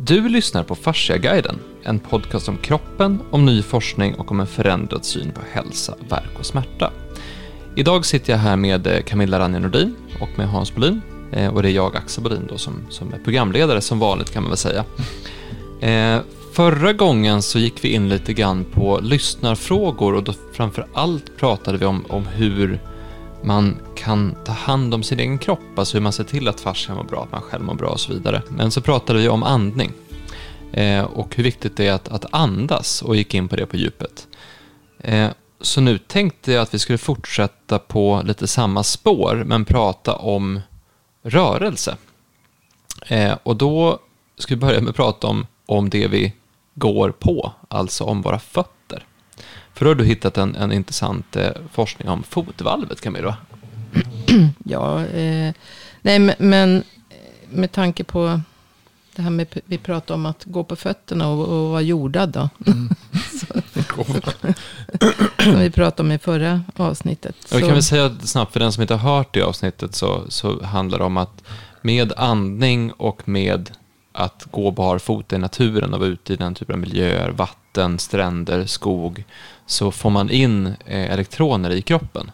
Du lyssnar på Fasciaguiden, en podcast om kroppen, om ny forskning och om en förändrad syn på hälsa, värk och smärta. Idag sitter jag här med eh, Camilla Ranje Nordin och med Hans Bolin. Eh, och det är jag, Axel Bolin, då, som, som är programledare som vanligt kan man väl säga. Eh, förra gången så gick vi in lite grann på lyssnarfrågor och då framför allt pratade vi om, om hur man kan ta hand om sin egen kropp, alltså hur man ser till att farsan mår bra, att man själv mår bra och så vidare. Men så pratade vi om andning eh, och hur viktigt det är att, att andas och gick in på det på djupet. Eh, så nu tänkte jag att vi skulle fortsätta på lite samma spår, men prata om rörelse. Eh, och då ska vi börja med att prata om, om det vi går på, alltså om våra fötter. För då har du hittat en, en intressant eh, forskning om fotvalvet, Camilla. Ja, eh, nej men, men med tanke på det här med, vi pratade om att gå på fötterna och, och vara jordad då. Mm. som vi pratade om i förra avsnittet. Jag kan väl säga snabbt, för den som inte har hört det avsnittet, så, så handlar det om att med andning och med att gå barfota i naturen och vara ute i den typen av miljöer, vatten, stränder, skog, så får man in eh, elektroner i kroppen.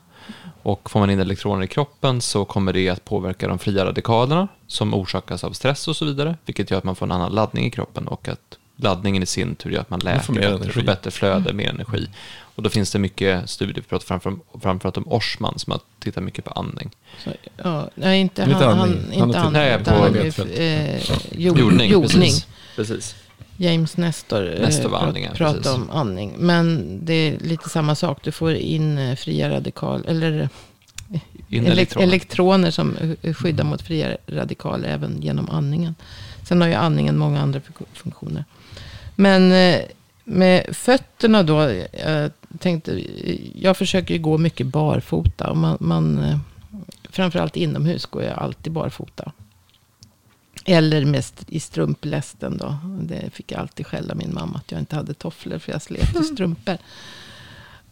Och får man in elektroner i kroppen så kommer det att påverka de fria radikalerna som orsakas av stress och så vidare, vilket gör att man får en annan laddning i kroppen och att laddningen i sin tur gör att man läker man bättre, får bättre flöde, mer energi. Och då finns det mycket studier, vi pratar framför, framförallt om Orsman som har tittat mycket på andning. Så, ja, nej, inte han, han, han, inte han, nej, på han, eh, jord, jordning. jordning. Precis. precis. James Nestor, eh, Nestor andning, pratar precis. om andning. Men det är lite samma sak, du får in eh, fria radikal, eller in elektroner. elektroner som skyddar mot fria radikaler även genom andningen. Sen har ju andningen många andra funktioner. Men eh, med fötterna då, jag tänkte, jag försöker ju gå mycket barfota. Och man, man, eh, framförallt inomhus går jag alltid barfota. Eller mest i strumplästen då. Det fick jag alltid skälla min mamma att jag inte hade tofflor för jag slet i strumpor.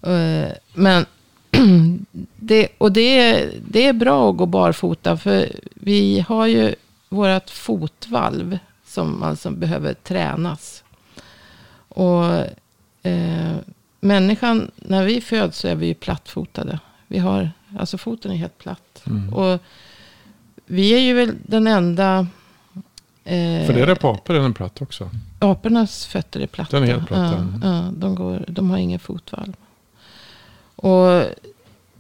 Eh, men det, och det, det är bra att gå barfota. För vi har ju vårt fotvalv som alltså behöver tränas. Och eh, människan, när vi föds så är vi ju plattfotade. Vi har, alltså foten är helt platt. Mm. Och vi är ju väl den enda... Eh, För det är det på apor, är den platt också? Apornas fötter är platta. Den är helt platt. Ja, ja, de, går, de har ingen fotvalv. Och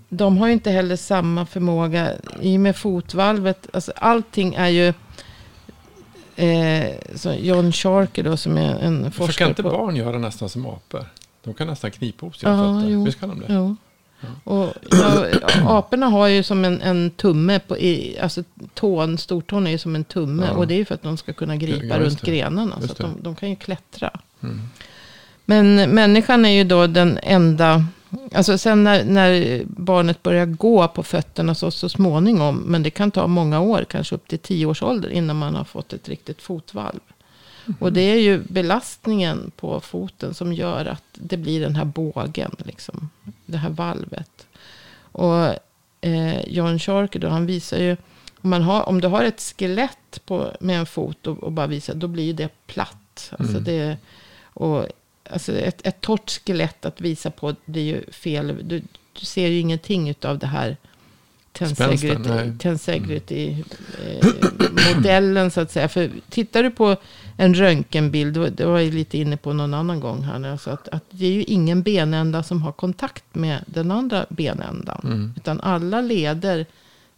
de har ju inte heller samma förmåga. I och med fotvalvet, alltså allting är ju Eh, John Sharker då som är en forskare. För kan inte på... barn göra nästan som apor? De kan nästan knipa ihop sina ja, fötter. Jo, Visst kan de det? Jo. Och, ja, aporna har ju som en, en tumme, på, i, alltså tån, stortån är ju som en tumme. Ja. Och det är ju för att de ska kunna gripa ja, runt grenarna. Så att de, de, kan ju klättra. Mm. Men människan är ju då den enda Alltså sen när, när, barnet börjar gå på fötterna så, så småningom. Men det kan ta många år, kanske upp till tio års ålder. Innan man har fått ett riktigt fotvalv. Och det är ju belastningen på foten som gör att det blir den här bågen. Liksom, det här valvet. Och eh, John Sharker då, han visar ju. Om, man har, om du har ett skelett på, med en fot och, och bara visar. Då blir det platt. Alltså mm. det, och alltså ett, ett torrt skelett att visa på blir ju fel. Du, du ser ju ingenting av det här tensegrity-modellen mm. eh, så att säga. För tittar du på en röntgenbild, det var jag lite inne på någon annan gång här, alltså att, att det är ju ingen benända som har kontakt med den andra benändan. Mm. Utan alla leder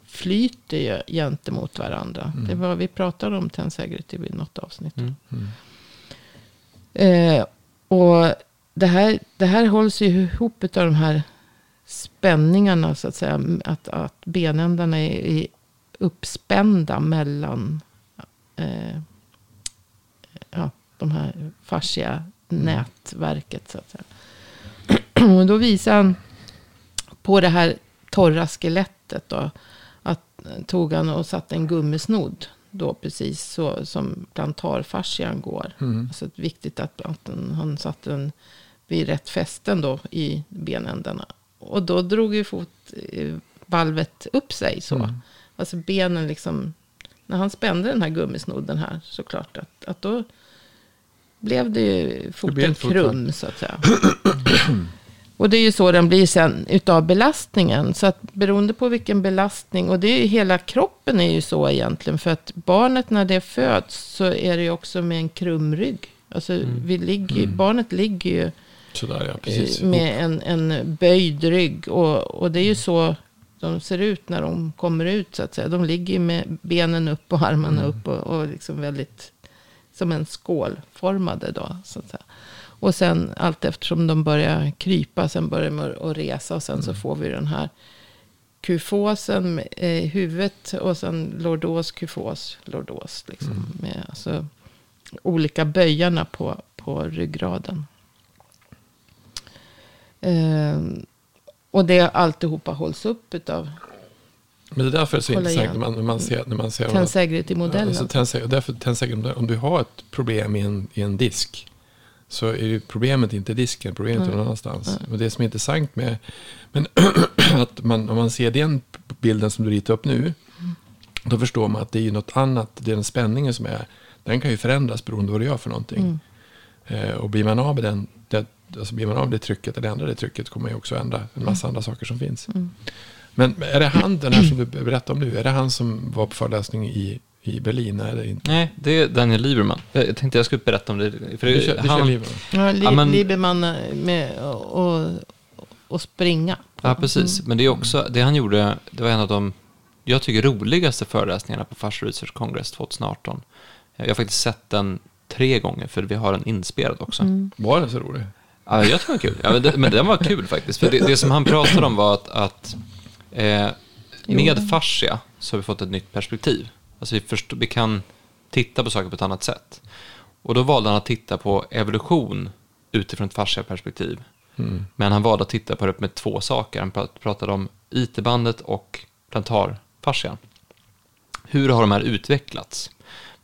flyter ju gentemot varandra. Mm. Det var, vi pratade om tensegrity vid något avsnitt. Mm. mm. Eh, och det här, det här hålls ju ihop av de här spänningarna så att säga. Att, att benändarna är, är uppspända mellan eh, ja, de här fascia nätverket så att säga. Och då visar han på det här torra skelettet då. Att tog han och satte en gummisnodd då precis så som plantarfascian går. Mm. Så det är viktigt att, att han satte den vid rätt fästen då i benändarna. Och då drog ju fotvalvet upp sig så. Mm. Alltså benen liksom när han spände den här gummisnodden här, såklart, att, att då blev det ju foten krum, så att säga. Och det är ju så den blir sen utav belastningen. Så att beroende på vilken belastning, och det är ju hela kroppen är ju så egentligen. För att barnet när det föds så är det ju också med en krumrygg. Alltså mm. vi ligger, mm. barnet ligger ju Sådär, ja, eh, med en, en böjd rygg. Och, och det är ju så de ser ut när de kommer ut så att säga. De ligger med benen upp och armarna mm. upp och, och liksom väldigt som en skålformade då. Så att säga. Och sen allt eftersom de börjar krypa, sen börjar de att resa och sen mm. så får vi den här kufosen i huvudet och sen lordos, kufos, lordos. Liksom, mm. Med alltså, olika böjarna på, på ryggraden. Eh, och det alltihopa hålls upp utav men det är därför det är så intressant när man, när man ser... När man ser Tändsäkerhet i modellen. Alltså, tändsäkerhet, därför tändsäkerhet, om du har ett problem i en, i en disk. Så är ju problemet inte disken, problemet är mm. någon annanstans. Mm. Och det som är intressant med... Men att man, om man ser den bilden som du ritar upp nu. Mm. Då förstår man att det är något annat. Det är den spänningen som är. Den kan ju förändras beroende på vad du gör för någonting. Mm. Eh, och blir man av med den, det, alltså blir man av det trycket eller ändrar det trycket kommer man ju också ändra en massa mm. andra saker som finns. Mm. Men är det han, den här som du berättade om nu, är det han som var på föreläsning i, i Berlin? Är det inte? Nej, det är Daniel Lieberman. Jag tänkte jag skulle berätta om det. För det, det, han, Lieberman. Ja, li, ja, men, Lieberman med att springa. Ja, precis. Mm. Men det är också, det han gjorde, det var en av de, jag tycker, roligaste föreläsningarna på Fars Research Congress 2018. Jag har faktiskt sett den tre gånger, för vi har den inspelad också. Mm. Var den så rolig? Ja, jag tror den var kul. Ja, men, det, men den var kul faktiskt. För det, det som han pratade om var att, att Eh, med fascia så har vi fått ett nytt perspektiv. Alltså vi, förstår, vi kan titta på saker på ett annat sätt. Och då valde han att titta på evolution utifrån ett fascia-perspektiv. Mm. Men han valde att titta på det med två saker. Han pratade om IT-bandet och plantarfascian. Hur har de här utvecklats?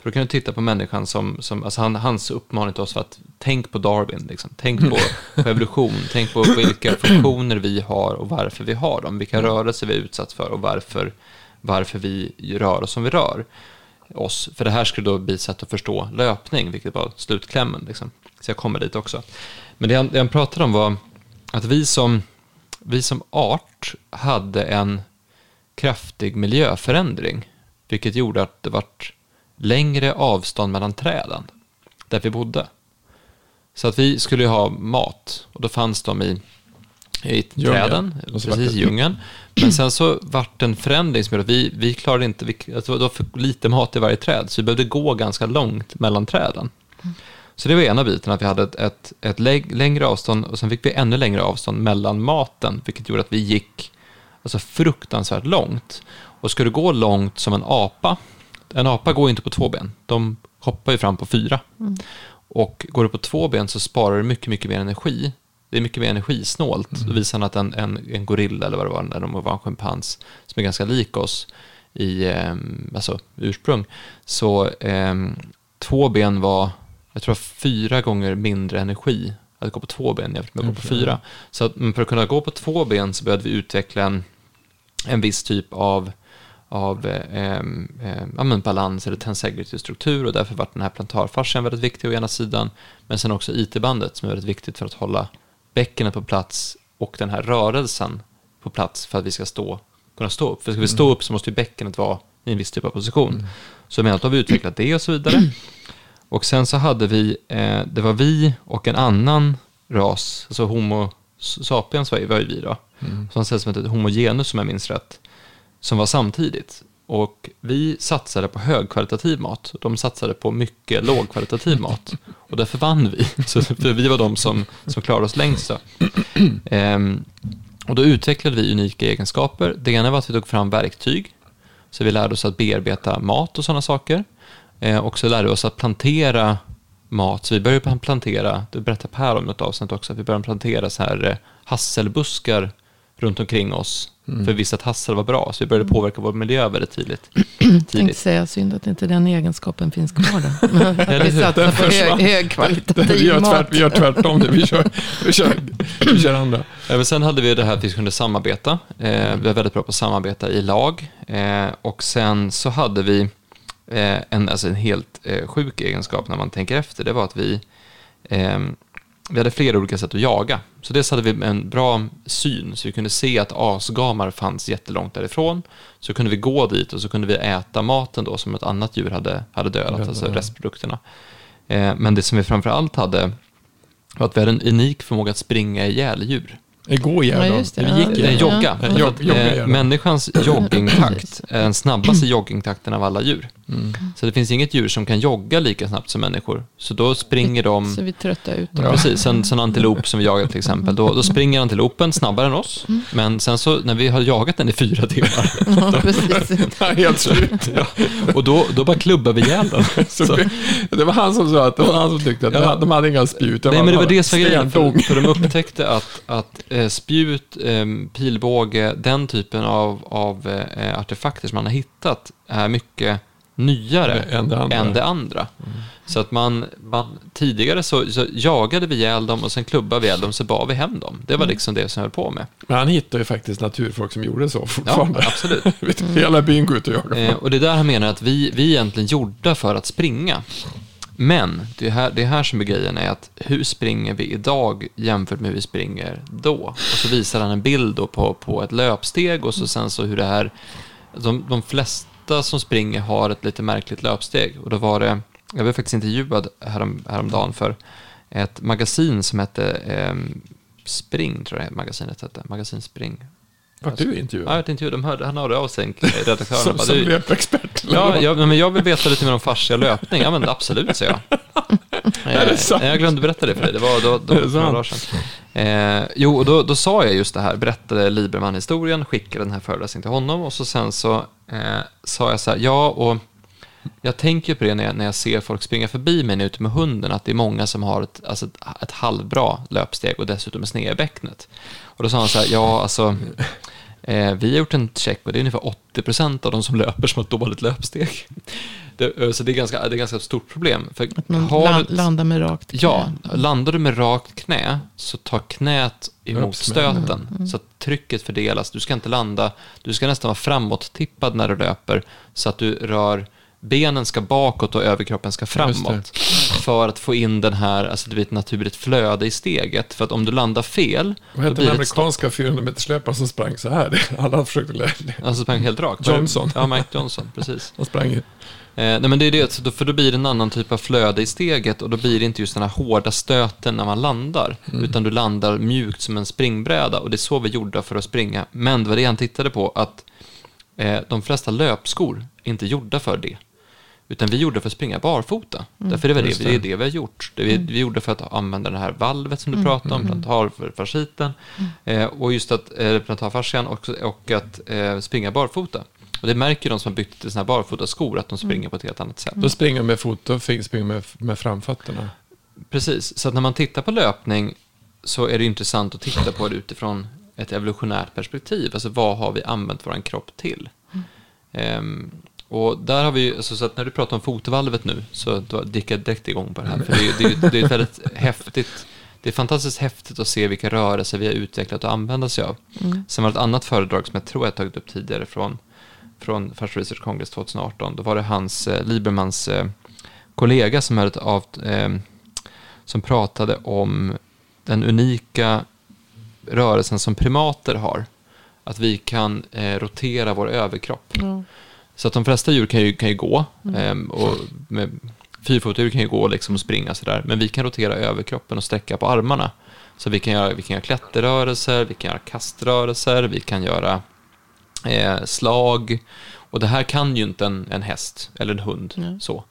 För då kan du titta på människan som, som alltså han, hans uppmaning till oss var att tänk på Darwin, liksom. tänk på, på evolution, tänk på vilka funktioner vi har och varför vi har dem, vilka rörelser vi är utsatt för och varför, varför vi rör oss som vi rör oss. För det här skulle då bli sätt att förstå löpning, vilket var slutklämmen. Liksom. Så jag kommer dit också. Men det han, det han pratade om var att vi som, vi som art hade en kraftig miljöförändring, vilket gjorde att det vart längre avstånd mellan träden där vi bodde. Så att vi skulle ha mat och då fanns de i, i träden, precis i djungeln. Men sen så vart det en förändring som gjorde att vi, vi klarade inte, vi, alltså det var för lite mat i varje träd, så vi behövde gå ganska långt mellan träden. Så det var ena biten, att vi hade ett, ett, ett längre avstånd och sen fick vi ännu längre avstånd mellan maten, vilket gjorde att vi gick alltså fruktansvärt långt. Och ska du gå långt som en apa, en apa går inte på två ben. De hoppar ju fram på fyra. Mm. Och går du på två ben så sparar du mycket, mycket mer energi. Det är mycket mer energisnålt. Mm. Då visar han att en, en, en gorilla eller vad det var, när de var en schimpans, som är ganska lik oss i eh, alltså, ursprung, så eh, två ben var, jag tror fyra gånger mindre energi att gå på två ben jämfört med att gå på fyra. Så att, för att kunna gå på två ben så behövde vi utveckla en, en viss typ av av eh, eh, balans eller tensegrity-struktur och därför var den här plantarfascian väldigt viktig å ena sidan, men sen också IT-bandet som är väldigt viktigt för att hålla bäckenet på plats och den här rörelsen på plats för att vi ska stå, kunna stå upp. För ska vi stå mm. upp så måste ju bäckenet vara i en viss typ av position. Mm. Så att då har vi utvecklat det och så vidare. Och sen så hade vi, eh, det var vi och en annan ras, alltså Homo sapiens var ju vi då, mm. som sägs som heter Homo genus om jag minns rätt som var samtidigt. Och vi satsade på högkvalitativ mat. De satsade på mycket lågkvalitativ mat. Och därför vann vi. Så, för vi var de som, som klarade oss längst. Ehm, och då utvecklade vi unika egenskaper. Det ena var att vi tog fram verktyg. Så vi lärde oss att bearbeta mat och sådana saker. Ehm, och så lärde vi oss att plantera mat. Så vi började plantera, det berättade Per om något avsnitt också, att vi började plantera så här eh, hasselbuskar runt omkring oss. Mm. För vi visste att hassel var bra, så vi började påverka vår miljö väldigt tidigt. tidigt. Tänkte säga, synd att inte den egenskapen finns kvar där. vi satsar på hög, högkvalitativ vi gör mat. Vi gör tvärtom nu, vi kör, vi kör, vi kör andra. Men sen hade vi det här att vi kunde samarbeta. Eh, vi var väldigt bra på att samarbeta i lag. Eh, och sen så hade vi eh, en, alltså en helt eh, sjuk egenskap när man tänker efter, det var att vi, eh, vi hade flera olika sätt att jaga. Så dels hade vi en bra syn, så vi kunde se att asgamar fanns jättelångt därifrån. Så kunde vi gå dit och så kunde vi äta maten då som ett annat djur hade, hade dödat, alltså restprodukterna. Eh, men det som vi framför allt hade var att vi hade en unik förmåga att springa ihjäl djur. Gå igen ja, det, Vi gick ja. jogga. Ja. Jog, jogga eh, människans joggingtakt är den snabbaste joggingtakten av alla djur. Mm. Så det finns inget djur som kan jogga lika snabbt som människor. Så då springer de... Så vi tröttar ut dem. Precis, en sån antilop som vi jagar till exempel. Då, då springer antilopen snabbare än oss. Mm. Men sen så när vi har jagat den i fyra timmar. Ja, precis. helt slut. Ja. Och då, då bara klubbar vi ihjäl den. Så. Det var han som sa att det var han som tyckte att ja. de hade inga spjut. Nej, men det var det som var grejen. För, för de upptäckte att, att eh, spjut, eh, pilbåge, den typen av, av eh, artefakter som man har hittat är mycket nyare än det andra. Än det andra. Mm. Så att man, man tidigare så, så, jagade vi ihjäl dem och sen klubbade vi ihjäl dem så bar vi hem dem. Det var mm. liksom det som jag höll på med. Men han hittade ju faktiskt naturfolk som gjorde så fortfarande. Ja, absolut. Hela byn går ut och jagar. Eh, och det är där han menar att vi, vi är egentligen gjorda för att springa. Men det är, här, det är här som är grejen är att hur springer vi idag jämfört med hur vi springer då? Och så visar han en bild på, på ett löpsteg och så sen så hur det här, de, de flesta ofta som springer har ett lite märkligt löpsteg. Och då var det, jag blev faktiskt intervjuad härom, häromdagen för ett magasin som hette eh, Spring, tror jag magasinet hette. Magasin Spring. Var du intervjuad? Ja, jag intervjuade. De hörde, han hörde av sig, redaktören. som som löpexpert? Ja, jag, men jag vill veta lite mer om fascia löpning. Ja, men absolut, säger jag. är det sant? Jag glömde berätta det för dig. Det var då, då, några år sedan. Eh, jo, och då, då sa jag just det här. Berättade Liberman historien, skickade den här föreläsningen till honom och så sen så eh, sa jag så här, ja, och jag tänker på det när jag, när jag ser folk springa förbi mig ute med hunden, att det är många som har ett, alltså ett, ett halvbra löpsteg och dessutom är sned i bäcknet. Och då sa han så här, ja, alltså, eh, vi har gjort en check och det är ungefär 80% av de som löper som har ett dåligt löpsteg. Det, eh, så det är, ganska, det är ganska ett stort problem. För att man har, landar med rakt knä. Ja, landar du med rakt knä så tar knät emot stöten. Mm. Så att trycket fördelas. Du ska inte landa, du ska nästan vara framåt-tippad när du löper så att du rör benen ska bakåt och överkroppen ska framåt. För att få in den här, alltså det blir ett naturligt flöde i steget. För att om du landar fel... Vad hette den amerikanska 400 meterslöparen som sprang så här? Alla försökte lära sig. Alltså sprang helt rakt? Johnson. Ja, Mike Johnson, precis. Han sprang ju. Eh, nej men det är det, för då blir det en annan typ av flöde i steget och då blir det inte just den här hårda stöten när man landar, mm. utan du landar mjukt som en springbräda och det är så vi gjorde för att springa. Men det var det han tittade på, att eh, de flesta löpskor är inte gjorda för det. Utan vi gjorde för att springa barfota. Mm. Därför är det, det, det är det vi har gjort. Det vi, mm. vi gjorde för att använda det här valvet som du mm. pratade om, mm. plantarfasciten. Mm. Eh, och just att eh, plantarfascian och, och att eh, springa barfota. Och det märker de som har byggt här barfotaskor, att de springer mm. på ett helt annat sätt. Då springer de med fot och springer med, med framfötterna. Precis, så att när man tittar på löpning så är det intressant att titta på det utifrån ett evolutionärt perspektiv. Alltså vad har vi använt vår kropp till? Mm. Um, och där har vi, alltså, så att när du pratar om fotvalvet nu, så gick jag direkt igång på det här. För det, det, det är ett väldigt häftigt, det är fantastiskt häftigt att se vilka rörelser vi har utvecklat och använda sig av. Mm. Sen var det ett annat föredrag som jag tror jag tagit upp tidigare från från First Research Congress 2018. Då var det hans, eh, Liebermans eh, kollega som, hade av, eh, som pratade om den unika rörelsen som primater har. Att vi kan eh, rotera vår överkropp. Mm. Så att de flesta djur kan ju, kan ju gå. Mm. Eh, och med, fyrfotdjur kan ju gå liksom och springa sådär. Men vi kan rotera överkroppen och sträcka på armarna. Så vi kan göra, vi kan göra klätterrörelser, vi kan göra kaströrelser, vi kan göra eh, slag. Och det här kan ju inte en, en häst eller en hund. Mm. så.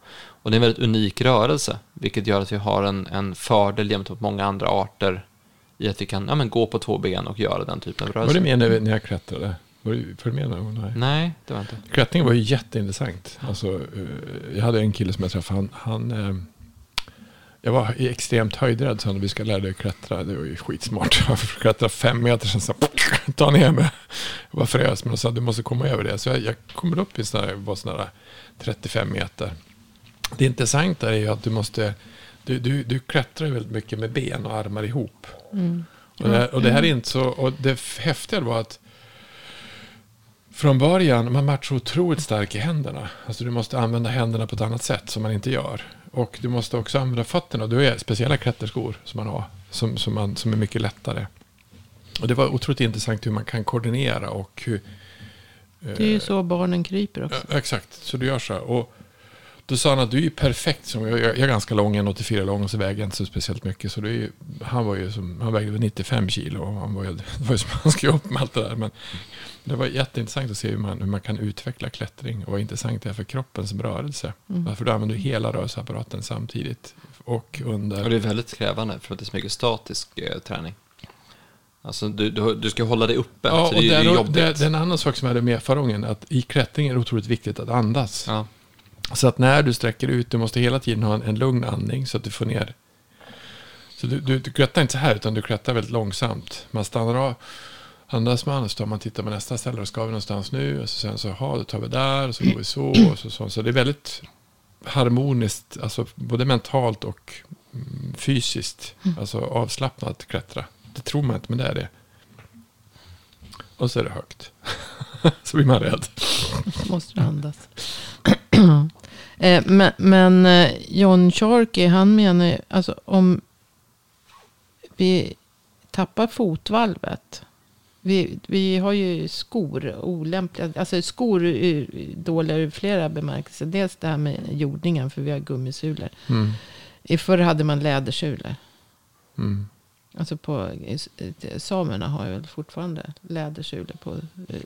Och det är en väldigt unik rörelse, vilket gör att vi har en, en fördel jämfört med många andra arter i att vi kan ja, men gå på två ben och göra den typen av rörelse. Var du med när jag klättrade? Var du, för med någon gång? Nej, det var inte. Klättring var ju jätteintressant. Alltså, eh, jag hade en kille som jag träffade, han, han eh, jag var extremt höjdrädd, så vi ska lära dig klättra. Det var ju skitsmart. Jag fick klättra fem meter, sen så ta ner mig. Jag var frös, men sa du måste komma över det. Så jag, jag kommer upp i sådana var sådana 35 meter. Det intressanta är ju att du måste, du, du, du klättrar väldigt mycket med ben och armar ihop. Mm. Och, det, och det här är inte så, och det häftiga var att från början, man så otroligt stark i händerna. Alltså du måste använda händerna på ett annat sätt som man inte gör. Och du måste också använda fötterna. Du har speciella klätterskor som man har. Som, som, man, som är mycket lättare. Och det var otroligt intressant hur man kan koordinera och hur... Det är ju så barnen kryper också. exakt, så du gör så. Och då sa han att du är ju perfekt. Som, jag, jag är ganska lång, 1,84 lång och så väger jag inte så speciellt mycket. Så det är han, var ju som, han vägde 95 kilo. Och han var ju, det var ju som han skulle upp med allt det där. Men det var jätteintressant att se hur man, hur man kan utveckla klättring. Och vad intressant det är för kroppens rörelse. Mm. För då använder du hela rörelseapparaten samtidigt. Och under... Och det är väldigt krävande för att det är så mycket statisk eh, träning. Alltså du, du, du, ska hålla dig uppe. Ja, så det, och det, är, det är jobbigt. Det, det är en annan sak som jag hade med förra gången. Att i klättring är det otroligt viktigt att andas. Ja. Så att när du sträcker ut, du måste hela tiden ha en, en lugn andning så att du får ner. Så du, du, du klättrar inte så här, utan du klättrar väldigt långsamt. Man stannar av, andas man, och så tar man tittar på nästa ställe, och ska vi någonstans nu? Och så sen så, ja, då tar vi där, och så går vi så, och så, så. Så det är väldigt harmoniskt, alltså både mentalt och mm, fysiskt, mm. alltså avslappnat klättra. Det tror man inte, men det är det. Och så är det högt. så blir man rädd. Måste du andas. Eh, men, men eh, John Sharkey, han menar alltså om vi tappar fotvalvet. Vi, vi har ju skor olämpliga, alltså skor dåliga ur flera bemärkelser. Dels det här med jordningen, för vi har gummisulor. Mm. I förr hade man lädersulor. Mm. Alltså på, samerna har ju väl fortfarande lädersulor på.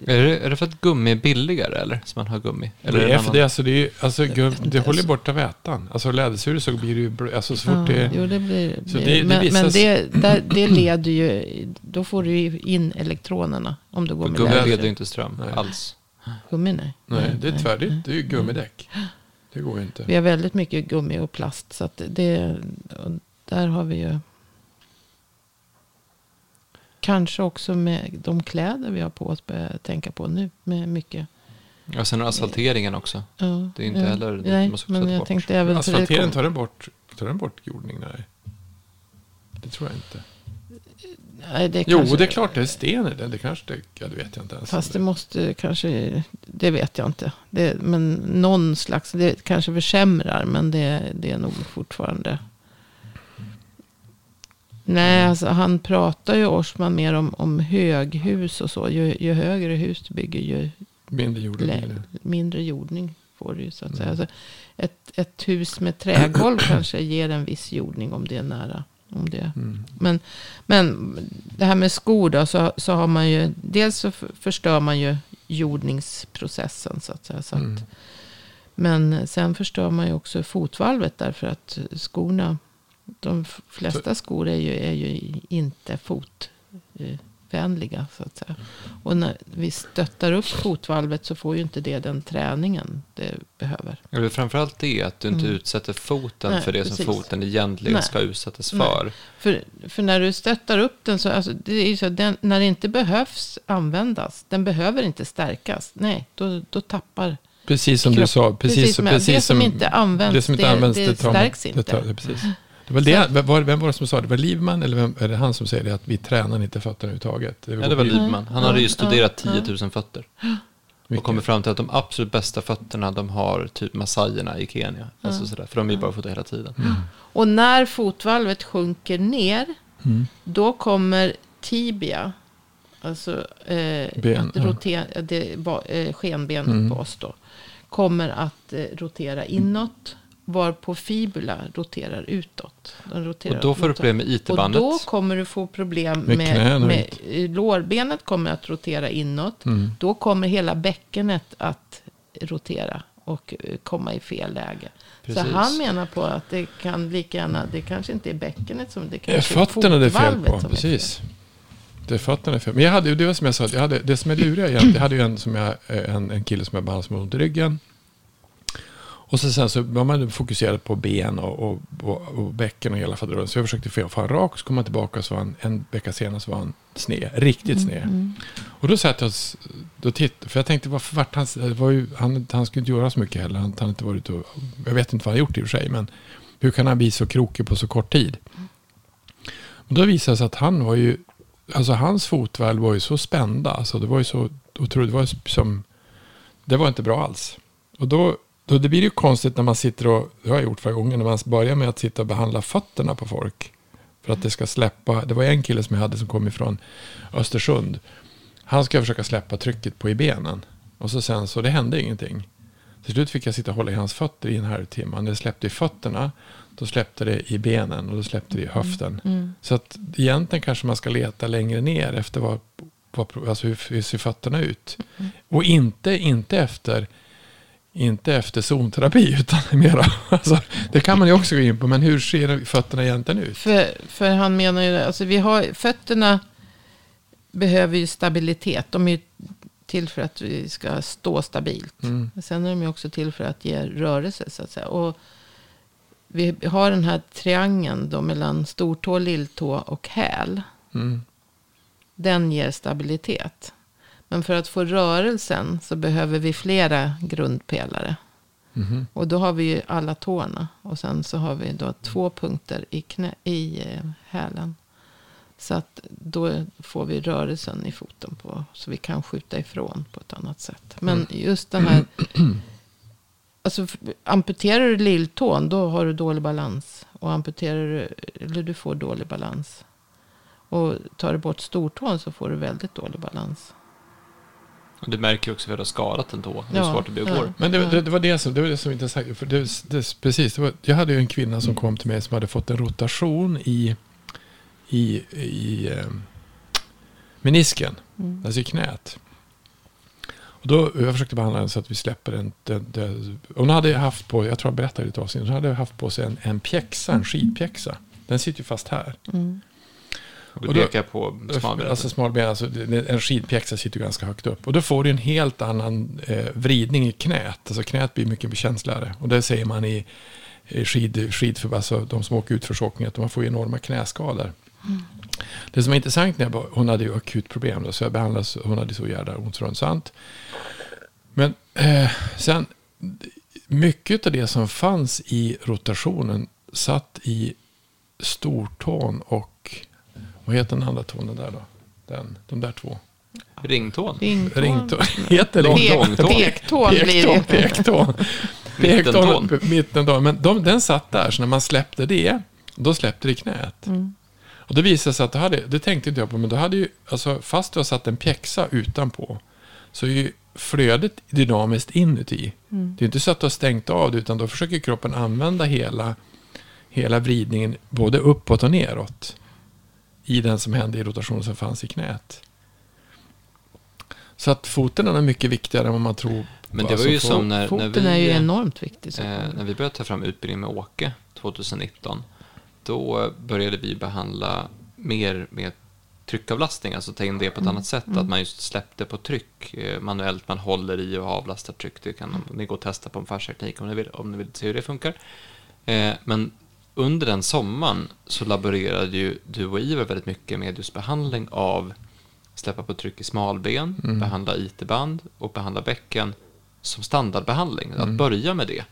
Är det, är det för att gummi är billigare eller? Som man har gummi? Eller det är för det, alltså det, är, alltså, gum, det håller alltså. borta vätan. Alltså lädersulor så blir det ju, alltså så fort ja, det... Jo, det blir, så det, det men, men det, där, det leder ju, då får du ju in elektronerna om du går med läder. Gummi leder ju inte ström nej. alls. Gummi nej. Nej, det är tvärdigt, det är ju gummidäck. Det går ju inte. Vi har väldigt mycket gummi och plast så att det, där har vi ju Kanske också med de kläder vi har på oss börjar tänka på nu. Med mycket. Ja, sen har asfalteringen också. Ja, det är inte ja, heller, det nej, måste men jag bort. tänkte även Asfalteringen, tar den bort, tar den bort jordning? Nej. Det tror jag inte. Nej, det jo, kanske, det är klart det är sten i den. Det kanske det, ja, det vet jag inte ens. Fast det måste kanske, det vet jag inte. Det, men någon slags, det kanske försämrar. Men det, det är nog fortfarande Nej, mm. alltså han pratar ju Orsman mer om, om höghus och så. Ju, ju högre hus du bygger ju mindre jordning, mindre jordning får du ju så att mm. säga. Alltså ett, ett hus med trägolv kanske ger en viss jordning om det är nära. Om det. Mm. Men, men det här med skor då, så, så har man ju, dels så förstör man ju jordningsprocessen så att säga. Så att, mm. Men sen förstör man ju också fotvalvet därför att skorna de flesta skor är ju, är ju inte fotvänliga. Så att säga. Och när vi stöttar upp fotvalvet så får ju inte det den träningen det behöver. Det är framförallt det att du inte mm. utsätter foten Nej, för det precis. som foten egentligen Nej. ska utsättas för. för. För när du stöttar upp den så, alltså, det är så den, när det inte behövs användas, den behöver inte stärkas. Nej, då, då tappar Precis som kropp. du sa. Precis, precis, precis det som, som inte används, det, som inte används, det, det stärks inte. Det tar, precis. Det var det, var, vem var det som sa det? Var Livman eller vem, är det han som säger det? Att vi tränar inte fötterna överhuvudtaget. Det ja, det var Livman. Han hade ju studerat 10 000 fötter. Och kommit fram till att de absolut bästa fötterna de har typ massajerna i Kenya. Alltså sådär, för de är bara fota hela tiden. Mm. Och när fotvalvet sjunker ner. Mm. Då kommer tibia. Alltså eh, ben, att rotera, det, eh, skenbenet mm. på oss då. Kommer att eh, rotera inåt varpå fibula roterar utåt. Roterar och då får du problem med IT-bandet. Och då kommer du få problem med, med, med lårbenet kommer att rotera inåt. Mm. Då kommer hela bäckenet att rotera och eh, komma i fel läge. Precis. Så han menar på att det kan lika gärna, det kanske inte är bäckenet som det kanske är fötterna det är fel på. Precis. Det är fötterna är fel. Men jag hade, det var som jag sa, jag hade, det som är luriga egentligen, jag hade ju en, som jag, eh, en, en kille som jag behandlade som ont i ryggen. Och så sen så var man fokuserad på ben och, och, och, och bäcken och hela faderullen. Så jag försökte få honom rak och så kom han tillbaka och så var han, en vecka senare så var han sned. Riktigt sned. Mm, mm. Och då satt jag då tittade, för jag tänkte varför vart han, var ju, han, han skulle inte göra så mycket heller. Han, han inte varit och, jag vet inte vad han gjort i och för sig, men hur kan han bli så krokig på så kort tid? Och då visade det sig att han var ju, alltså hans fotvalv var ju så spända, alltså det var ju så otroligt. Det var, som, det var inte bra alls. Och då, då det blir ju konstigt när man sitter och, det har jag gjort förra gången, när man börjar med att sitta och behandla fötterna på folk. För att det ska släppa. Det var en kille som jag hade som kom ifrån Östersund. Han ska försöka släppa trycket på i benen. Och så sen så, det hände ingenting. Till slut fick jag sitta och hålla i hans fötter i en halvtimme. När det släppte i fötterna, då släppte det i benen och då släppte det i höften. Mm. mm. Så att egentligen kanske man ska leta längre ner efter vad, vad alltså hur, hur ser fötterna ut. Mm. Och inte, inte efter inte efter zonterapi utan mera. Alltså, det kan man ju också gå in på. Men hur ser fötterna egentligen ut? För, för han menar ju, alltså vi har, fötterna behöver ju stabilitet. De är ju till för att vi ska stå stabilt. Mm. Sen är de ju också till för att ge rörelse så att säga. Och vi har den här triangeln då mellan stortå, lilltå och häl. Mm. Den ger stabilitet. Men för att få rörelsen så behöver vi flera grundpelare. Mm. Och då har vi ju alla tårna. Och sen så har vi då två punkter i, knä, i eh, hälen. Så att då får vi rörelsen i foten på. Så vi kan skjuta ifrån på ett annat sätt. Men mm. just den här. Alltså amputerar du lilltån då har du dålig balans. Och amputerar du, eller du får dålig balans. Och tar du bort stortån så får du väldigt dålig balans. Och du märker ju också hur du har skadat en tå. Hur ja, svårt det blir att gå. Men det, det, det, var det som, det var det som inte sagt. För det, det, precis, det var, jag hade ju en kvinna som kom till mig som hade fått en rotation i, i, i eh, menisken. Mm. Alltså i knät. Och då, jag försökte behandla den så att vi släpper den. den, den hon hade haft på, jag tror jag berättade ett avsnitt, hon hade haft på sig en, en pjäxa, en skidpjäxa. Den sitter ju fast här. Mm. Du pekar på smalben. Alltså smalben, alltså, en skidpjäxa sitter ganska högt upp. Och då får du en helt annan eh, vridning i knät. Alltså knät blir mycket känsligare. Och det säger man i, i skid, skidför, alltså de som åker utförsåkning, att man får enorma knäskador. Mm. Det som är intressant, när jag bara, hon hade ju akut problem då, så jag behandlades, hon hade så jävla ont runt sant. Men eh, sen, mycket av det som fanns i rotationen satt i stortån och vad heter den andra tonen där då? Den, de där två. Ringtån. Ringtån. Ringtån. Heter det Pek, Pektån blir det. Pektån. Pektån. Mittentån. Men de, den satt där, så när man släppte det, då släppte det knät. Mm. Och då visade det sig att det hade, det tänkte inte jag på, men då hade ju, alltså fast du har satt en pjäxa utanpå, så är ju flödet dynamiskt inuti. Mm. Det är inte så att du har stängt av det, utan då försöker kroppen använda hela, hela vridningen, både uppåt och neråt i den som hände i rotationen som fanns i knät. Så att foten är mycket viktigare än vad man tror. Men det var ju alltså, som när, foten när vi, är ju enormt viktig. Eh, när vi började ta fram utbildning med Åke 2019. Då började vi behandla mer med tryckavlastning, alltså ta in det på ett mm. annat sätt. Mm. Att man just släppte på tryck eh, manuellt, man håller i och avlastar tryck. Det kan ni gå och testa på en färsteknik om ni vill, om ni vill se hur det funkar. Eh, men under den sommaren så laborerade ju du och Ivar väldigt mycket med just behandling av släppa på tryck i smalben, mm. behandla IT-band och behandla bäcken som standardbehandling. Mm. Att börja med det.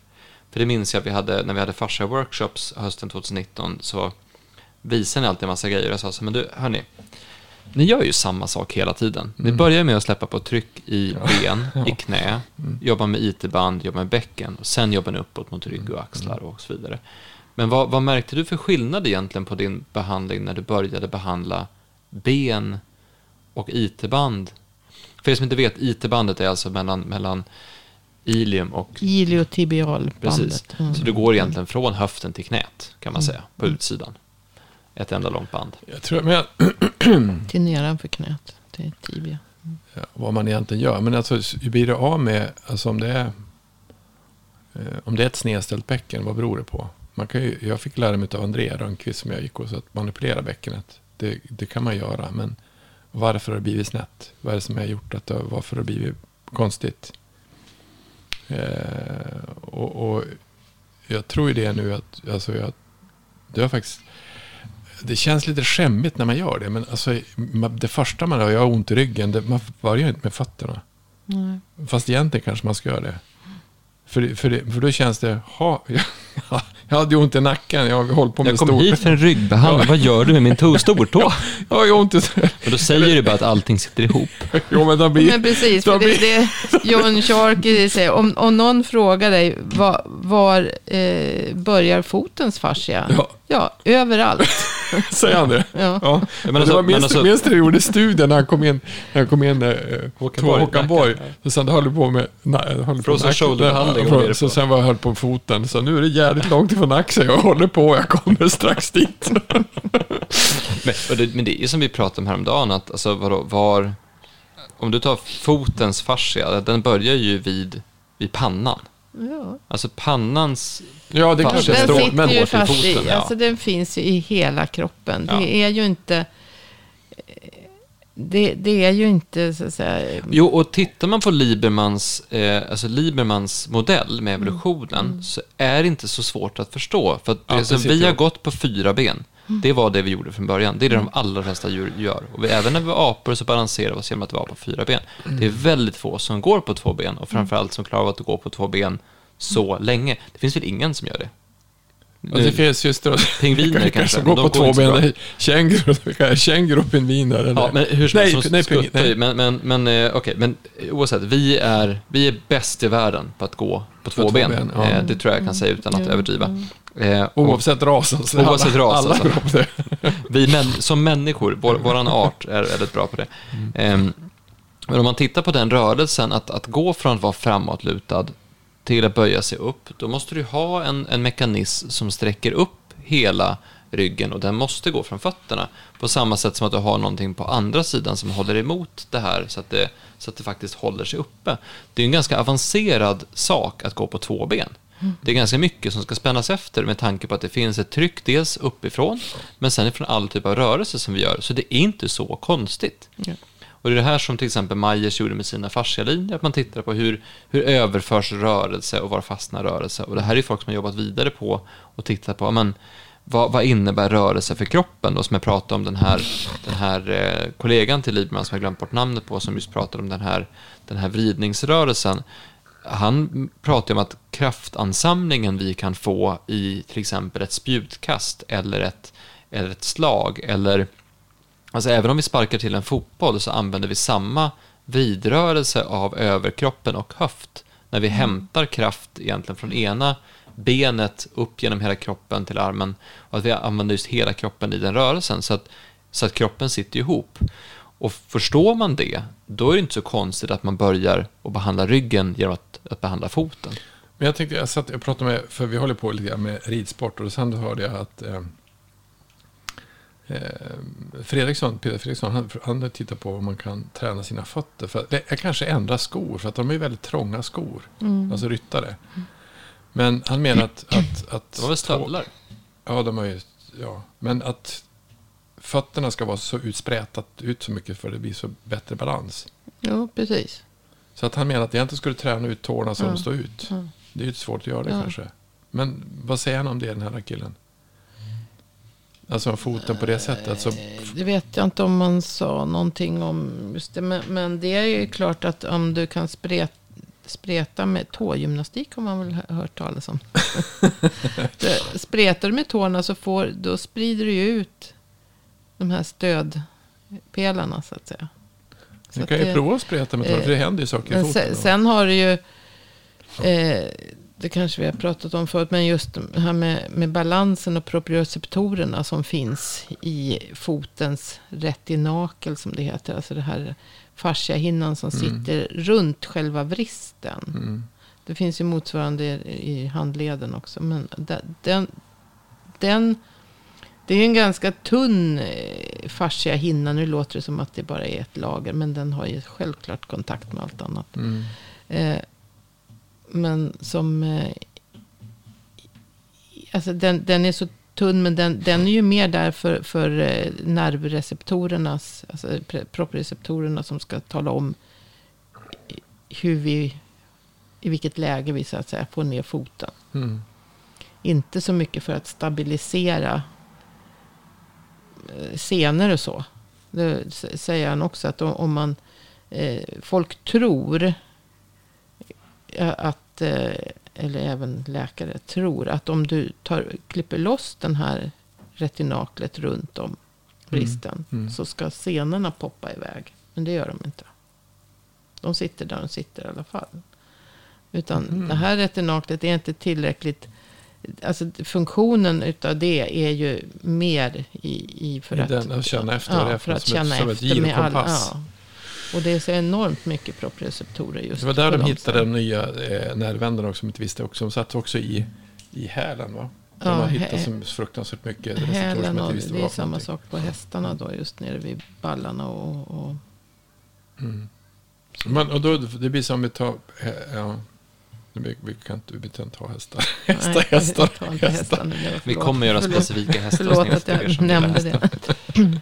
För det minns jag att vi hade, när vi hade fascia workshops hösten 2019 så visade ni alltid en massa grejer. Jag sa så men du, hörni, ni gör ju samma sak hela tiden. Ni mm. börjar med att släppa på tryck i ben, ja. i knä, mm. jobba med IT-band, jobba med bäcken och sen jobbar ni uppåt mot rygg och axlar och så vidare. Men vad, vad, märkte du för skillnad egentligen på din behandling när du började behandla ben och IT-band? För er som inte vet, IT-bandet är alltså mellan, mellan ilium och... Iliotibialbandet. Precis. Mm. Så du går egentligen från höften till knät, kan man mm. säga, på utsidan. Ett enda långt band. Jag tror, men jag... till nedanför knät, till tibia. Mm. Ja, vad man egentligen gör. Men alltså, hur blir det av med, alltså om det är, eh, om det är ett snedställt bäcken, vad beror det på? Man kan ju, jag fick lära mig av Andrea Rönnqvist som jag gick hos att manipulera bäckenet. Det, det, kan man göra, men varför har det blivit snett? Vad är det som har gjort att det, varför har det blivit konstigt? Eh, och, och, jag tror ju det nu att, alltså jag, det har faktiskt, det känns lite skämmigt när man gör det. Men alltså, det första man har, jag har ont i ryggen, det, man börjar inte med fötterna. Nej. Fast egentligen kanske man ska göra det. För, för, för då känns det, ha, jag hade ont i nacken, jag har hållit på med Jag kom stor... hit för en ryggbehandling, vad gör du med min to stortå? ja, jag har ont i... Och då säger du bara att allting sitter ihop. jo, men, då blir... men precis, för det, det John Sharkey säger, om, om någon frågar dig, var, var eh, börjar fotens fascia? Ja. ja, överallt. Säger han det? Ja. ja. Men alltså, det var minst, alltså... minst det gjorde studien när han kom in, när han kom in eh, Håkan Borg. Håkan Borg. Så sen höll på med... Höll Frozen shoulder-behandling. Så sen var jag höll på foten. Så nu är det jävligt långt ifrån axeln. Jag håller på, jag kommer strax dit. men, det, men det är som vi pratade om häromdagen, att alltså, vadå, var... Om du tar fotens fascia, den börjar ju vid, vid pannan. Ja. Alltså pannans Ja, det kanske den står men ju fast foten, i, ja. alltså den finns ju i hela kroppen. Ja. Det är ju inte... Det, det, är ju inte så att säga... Jo, och tittar man på Liebermans, eh, alltså Liebermans modell med mm. evolutionen mm. så är det inte så svårt att förstå. För att ja, alltså, vi har gått på fyra ben. Mm. Det var det vi gjorde från början. Det är det de allra flesta djur gör. Och vi, även när vi var apor så balanserar vi oss genom att vara på fyra ben. Mm. Det är väldigt få som går på två ben och framförallt som klarar av att gå på två ben så länge. Det finns väl ingen som gör det? Och det finns just då, pingviner kanske. kanske går på två ben. Känguru, känguru och pingviner. Ja, men hur som nej, nej, pingvin, nej. Men, men, men eh, okej, okay, men oavsett. Vi är, vi är bäst i världen på att gå på två, på ben. ben ja. Eh, det tror jag kan säga utan att överdriva. Eh, oavsett ras. Alltså. Oavsett ras. Alla, alltså. på det. vi män, som människor, vår, våran art är väldigt bra på det. Mm. Eh, men om man tittar på den rörelsen, att, att gå från att vara framåtlutad till att böja sig upp, då måste du ha en, en mekanism som sträcker upp hela ryggen och den måste gå från fötterna. På samma sätt som att du har någonting på andra sidan som håller emot det här så att det, så att det faktiskt håller sig uppe. Det är en ganska avancerad sak att gå på två ben. Det är ganska mycket som ska spännas efter med tanke på att det finns ett tryck dels uppifrån men sen från all typ av rörelse som vi gör. Så det är inte så konstigt. Mm. Och det är det här som till exempel Majers gjorde med sina fascialinjer, att man tittar på hur, hur överförs rörelse och var fastnar rörelse. Och det här är folk som har jobbat vidare på och tittat på, men vad, vad innebär rörelse för kroppen då, som jag pratade om den här, den här eh, kollegan till Lieberman som jag glömt bort namnet på, som just pratade om den här, den här vridningsrörelsen. Han pratade om att kraftansamlingen vi kan få i till exempel ett spjutkast eller ett, eller ett slag eller Alltså även om vi sparkar till en fotboll så använder vi samma vidrörelse av överkroppen och höft när vi mm. hämtar kraft egentligen från ena benet upp genom hela kroppen till armen och att vi använder just hela kroppen i den rörelsen så att, så att kroppen sitter ihop. Och förstår man det, då är det inte så konstigt att man börjar att behandla ryggen genom att, att behandla foten. Men jag tänkte, jag satt och pratade med, för vi håller på lite grann med ridsport och sen hörde jag att Eh, Fredriksson, Peter Fredriksson, han, han tittar på om man kan träna sina fötter. För är kanske ändra skor, för att de är väldigt trånga skor. Mm. Alltså ryttare. Men han menar att... att, att de har väl stövlar? Ja, de har ju... Ja, men att fötterna ska vara så utsprätat ut så mycket för att det blir så bättre balans. Ja, precis. Så att han menar att jag inte skulle träna ut tårna så ja. de står ut. Ja. Det är ju svårt att göra det ja. kanske. Men vad säger han om det, den här killen? Alltså foten på det sättet? Så... Det vet jag inte om man sa någonting om just det. Men, men det är ju klart att om du kan spreta spreta med tågymnastik har man väl hört talas om. Spretar du med tårna så får, då sprider du ju ut de här stödpelarna så att säga. Du kan ju det, prova att spreta med tårna, eh, för det händer ju saker i foten. Sen, sen har du ju, eh, det kanske vi har pratat om förut, men just det här med, med balansen och proprioceptorerna som finns i fotens retinakel som det heter. Alltså det här fasciahinnan som mm. sitter runt själva vristen. Mm. Det finns ju motsvarande i handleden också. Men den, den, det är en ganska tunn eh, fasciahinna. Nu låter det som att det bara är ett lager. Men den har ju självklart kontakt med allt annat. Mm. Eh, men som... Eh, alltså den, den är så tunn, men den, den är ju mer där för, för eh, nervreceptorernas, alltså proprioceptorerna som ska tala om hur vi, i vilket läge vi så att säga får ner foten. Mm. Inte så mycket för att stabilisera eh, senor och så. Det säger han också att om man, folk tror att eh, eller även läkare, tror att om du tar, klipper loss den här retinaklet runt om bristen. Mm. Mm. Så ska senorna poppa iväg. Men det gör de inte. De sitter där de sitter i alla fall. Utan mm. det här retinaklet är inte tillräckligt. Alltså funktionen utav det är ju mer i, i för I att, den, att känna efter. Ja, för att känna ett, efter med all, ja. Och det är så enormt mycket proprioceptorer just Det var där de hittade de nya eh, nervändarna också, som inte visste också. De satt också i, i hälen va? Ja, de har hittat så fruktansvärt mycket hälen och Det är samma sak på hästarna då, just nere vid ballarna och... och... Mm. Men, och då, det blir som vi tar... Ja, vi, vi kan inte, vi kan inte ha hästar. Hästar, Nej, hästar, hästar. hästar. Vi kommer göra specifika hästar. Förlåt att jag nämnde det.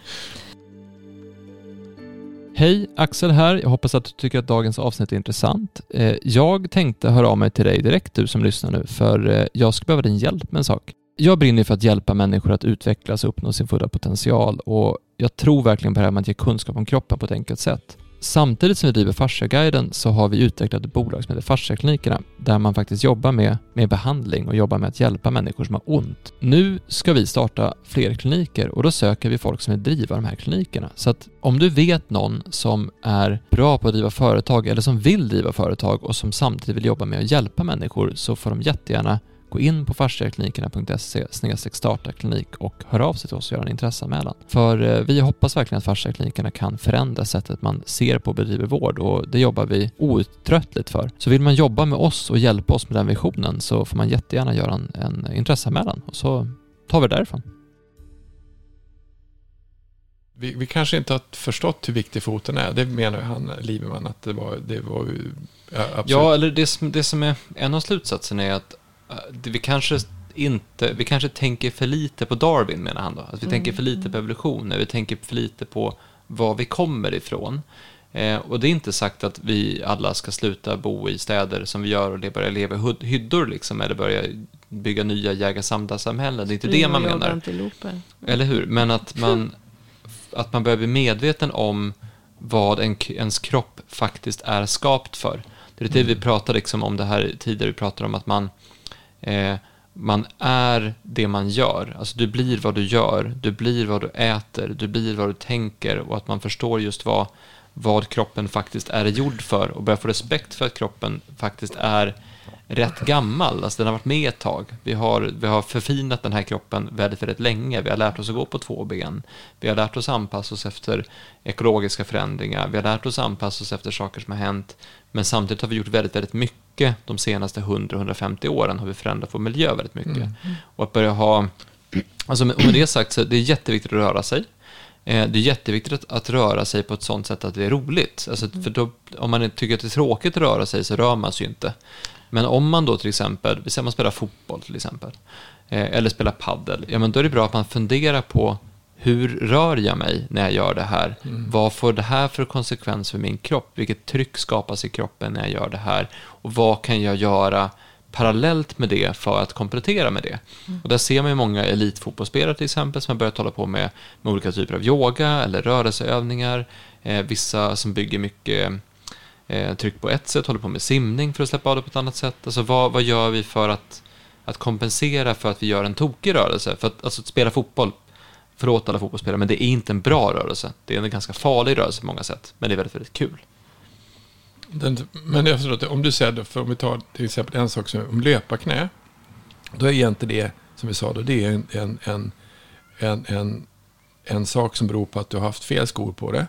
Hej, Axel här. Jag hoppas att du tycker att dagens avsnitt är intressant. Eh, jag tänkte höra av mig till dig direkt, du som lyssnar nu, för eh, jag skulle behöva din hjälp med en sak. Jag brinner för att hjälpa människor att utvecklas och uppnå sin fulla potential och jag tror verkligen på det här med att ge kunskap om kroppen på ett enkelt sätt. Samtidigt som vi driver Fasciaguiden så har vi utvecklat ett bolag som heter Fasciaklinikerna där man faktiskt jobbar med, med behandling och jobbar med att hjälpa människor som har ont. Nu ska vi starta fler kliniker och då söker vi folk som vill driva de här klinikerna. Så att om du vet någon som är bra på att driva företag eller som vill driva företag och som samtidigt vill jobba med att hjälpa människor så får de jättegärna Gå in på fasciaklinikerna.se starta klinik och hör av sig till oss och gör en intresseanmälan. För eh, vi hoppas verkligen att fasciaklinikerna kan förändra sättet man ser på och bedriver vård och det jobbar vi outtröttligt för. Så vill man jobba med oss och hjälpa oss med den visionen så får man jättegärna göra en, en intresseanmälan och så tar vi det därifrån. Vi, vi, kanske inte har förstått hur viktig foten är. Det menar han, Lieberman, att det var, det var ja, absolut. Ja, eller det som, det som är en av slutsatserna är att vi kanske inte, vi kanske tänker för lite på Darwin menar han då. Att vi mm. tänker för lite på evolutionen, vi tänker för lite på var vi kommer ifrån. Eh, och det är inte sagt att vi alla ska sluta bo i städer som vi gör och det börja leva i hyddor liksom, eller börja bygga nya jägar-samlar-samhällen. Det är inte det man menar. Eller hur? Men att man, att man börjar bli medveten om vad en, ens kropp faktiskt är skapt för. Det är det vi pratade liksom om det här tidigare, vi pratade om att man eh, man är det man gör. Alltså du blir vad du gör, du blir vad du äter, du blir vad du tänker. Och att man förstår just vad, vad kroppen faktiskt är gjord för. Och börjar få respekt för att kroppen faktiskt är rätt gammal. Alltså den har varit med ett tag. Vi har, vi har förfinat den här kroppen väldigt, väldigt länge. Vi har lärt oss att gå på två ben. Vi har lärt oss anpassa oss efter ekologiska förändringar. Vi har lärt oss anpassa oss efter saker som har hänt. Men samtidigt har vi gjort väldigt, väldigt mycket de senaste 100-150 åren har vi förändrat vår miljö väldigt mycket. Mm. Och att börja ha, alltså med, med det sagt så det är jätteviktigt att röra sig. Eh, det är jätteviktigt att, att, röra sig på ett sånt sätt att det är roligt. Alltså, för då, om man tycker att det är tråkigt att röra sig så rör man sig ju inte. Men om man då till exempel, vi säger man spelar fotboll till exempel, eh, eller spelar paddel, ja men då är det bra att man funderar på hur rör jag mig när jag gör det här? Mm. Vad får det här för konsekvens för min kropp? Vilket tryck skapas i kroppen när jag gör det här? Och vad kan jag göra parallellt med det för att komplettera med det? Mm. Och där ser man ju många elitfotbollsspelare till exempel som har börjat hålla på med, med olika typer av yoga eller rörelseövningar. Eh, vissa som bygger mycket eh, tryck på ett sätt, håller på med simning för att släppa av det på ett annat sätt. Alltså vad, vad gör vi för att, att kompensera för att vi gör en tokig rörelse? För att, alltså, att spela fotboll, förlåt alla fotbollsspelare, men det är inte en bra rörelse. Det är en ganska farlig rörelse på många sätt, men det är väldigt, väldigt kul. Den, men jag förstår att om du säger, för om vi tar till exempel en sak som om löparknä, då är egentligen det, som vi sa då, det är en, en, en, en, en, en sak som beror på att du har haft fel skor på det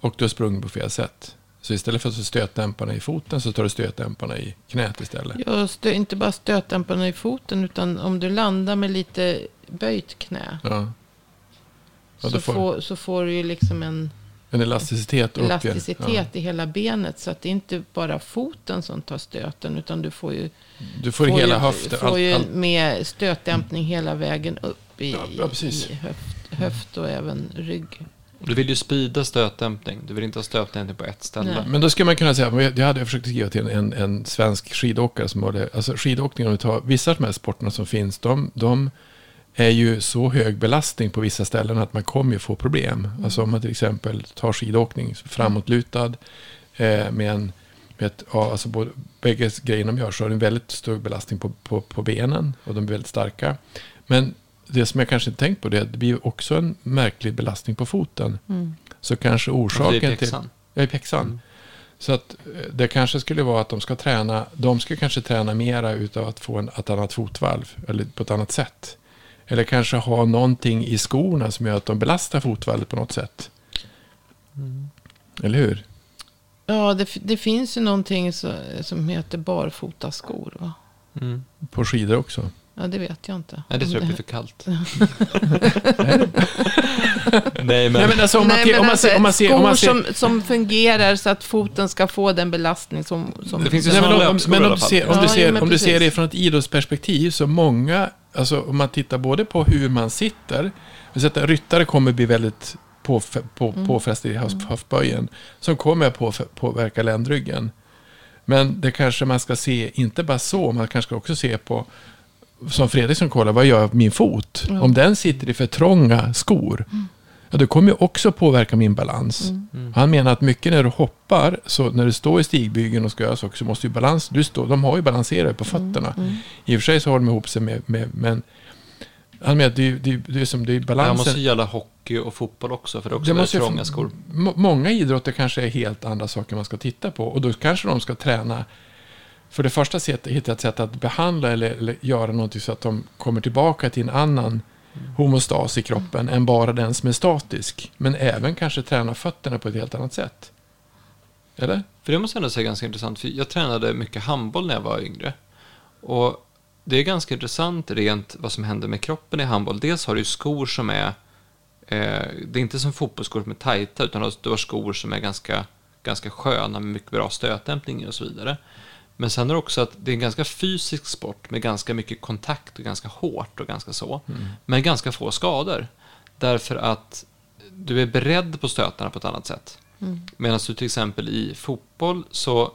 och du har sprungit på fel sätt. Så istället för att stötdämparna i foten så tar du stötdämparna i knät istället. Ja, stö, inte bara stötdämparna i foten utan om du landar med lite böjt knä. Ja. Ja, så, får, får, så får du ju liksom en, en elasticitet, elasticitet ja. i hela benet. Så att det är inte bara foten som tar stöten utan du får ju, du får, får hela höften. får ju all, med stötdämpning hela vägen upp i, i höft, höft och även rygg. Du vill ju sprida stötdämpning. Du vill inte ha stötdämpning på ett ställe. Nej. Men då skulle man kunna säga, jag hade försökt skriva till en, en svensk skidåkare som var det. Alltså skidåkning, om vi tar vissa av de här sporterna som finns, de, de är ju så hög belastning på vissa ställen att man kommer ju få problem. Mm. Alltså om man till exempel tar skidåkning framåtlutad eh, med, en, med Vet, alltså både, bägge grejerna de gör så har de en väldigt stor belastning på, på, på benen och de är väldigt starka. Men det som jag kanske inte tänkt på det är att det blir också en märklig belastning på foten. Mm. Så kanske orsaken till... Ja, i pjäxan. Mm. Så att eh, det kanske skulle vara att de ska träna, de ska kanske träna mera utav att få en, ett annat fotvalv, eller på ett annat sätt. Eller kanske ha någonting i skorna som gör att de belastar fotvalvet på något sätt. Mm. Eller hur? Ja, det, det, finns ju någonting så, som heter barfotaskor. Va? Mm. På skidor också? Ja, det vet jag inte. Nej, det tror jag blir för kallt. Nej, men... Nej, men alltså om man, Nej, om man, ser, om man ser, skor om man ser... Som, som fungerar så att foten ska få den belastning som... som det finns ju Nej, men om, men om, du ser, om, du ser, ja, om du ser det från ett idrottsperspektiv så många, alltså om man tittar både på hur man sitter, så att ryttare kommer bli väldigt på, på, mm. i höftböjen, som kommer att på, påverka ländryggen. Men det kanske man ska se, inte bara så, man kanske ska också se på som Fredriksson kollar, vad gör jag min fot? Mm. Om den sitter i för trånga skor, mm. ja, det kommer ju också påverka min balans. Mm. mm. Han menar att mycket när du hoppar, så när du står i stigbygeln och ska göra saker, så måste ju balans, du står, de har ju balanserat på mm. fötterna. Mm. I och för sig så har de ihop sig med, med men han menar att det, det, det, är som det är balansen. Det måste gälla hockey och fotboll också, för det är också det måste trånga skor. Många idrotter kanske är helt andra saker man ska titta på. Och då kanske de ska träna för det första sätt, hitta ett sätt att behandla eller, eller göra någonting så att de kommer tillbaka till en annan homostas i kroppen än bara den som är statisk. Men även kanske träna fötterna på ett helt annat sätt. Eller? För det måste jag ändå säga ganska intressant. För jag tränade mycket handboll när jag var yngre. Och det är ganska intressant rent vad som händer med kroppen i handboll. Dels har du skor som är, eh, det är inte som fotbollsskor som är tajta, utan du har skor som är ganska, ganska sköna med mycket bra stötdämpning och så vidare. Men sen är det också att det är en ganska fysisk sport med ganska mycket kontakt och ganska hårt och ganska så. Mm. Men ganska få skador. Därför att du är beredd på stötarna på ett annat sätt. Mm. Medan du till exempel i fotboll så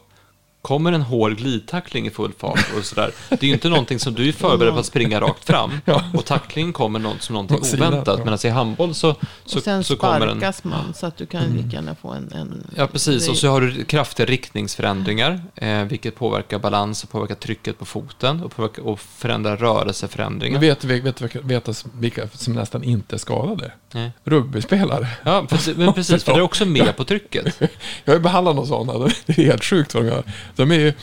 kommer en hård glidtackling i full fart och sådär. Det är ju inte någonting som du är förberedd på att springa rakt fram. Och tacklingen kommer något, som någonting oväntat. Medan i handboll så, så, och sen så kommer den... sparkas man så att du kan lika gärna få en, en... Ja, precis. Och så har du kraftiga riktningsförändringar, eh, vilket påverkar balans och påverkar trycket på foten och, påverkar, och förändrar rörelseförändringar. Men vet du vet, vet, vet, vilka som nästan inte är skadade? Nej. Rugbyspelare. Ja, precis, men precis, för det är också med på trycket. Jag har ju behandlat någon sådana, det är helt sjukt vad de gör. De är ju,